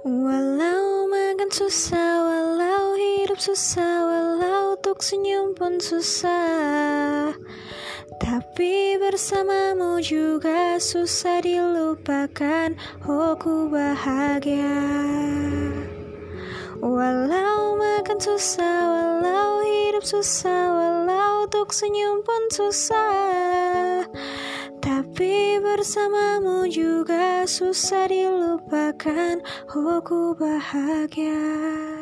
makan susah Walau hidup susah Walau untuk senyum pun susah. Tapi bersamamu juga susah dilupakan Oh ku bahagia. Walau makan susah Walau hidup susah Walau untuk senyum pun susah tapi bersamamu juga susah dilupakan. Oh ku bahagia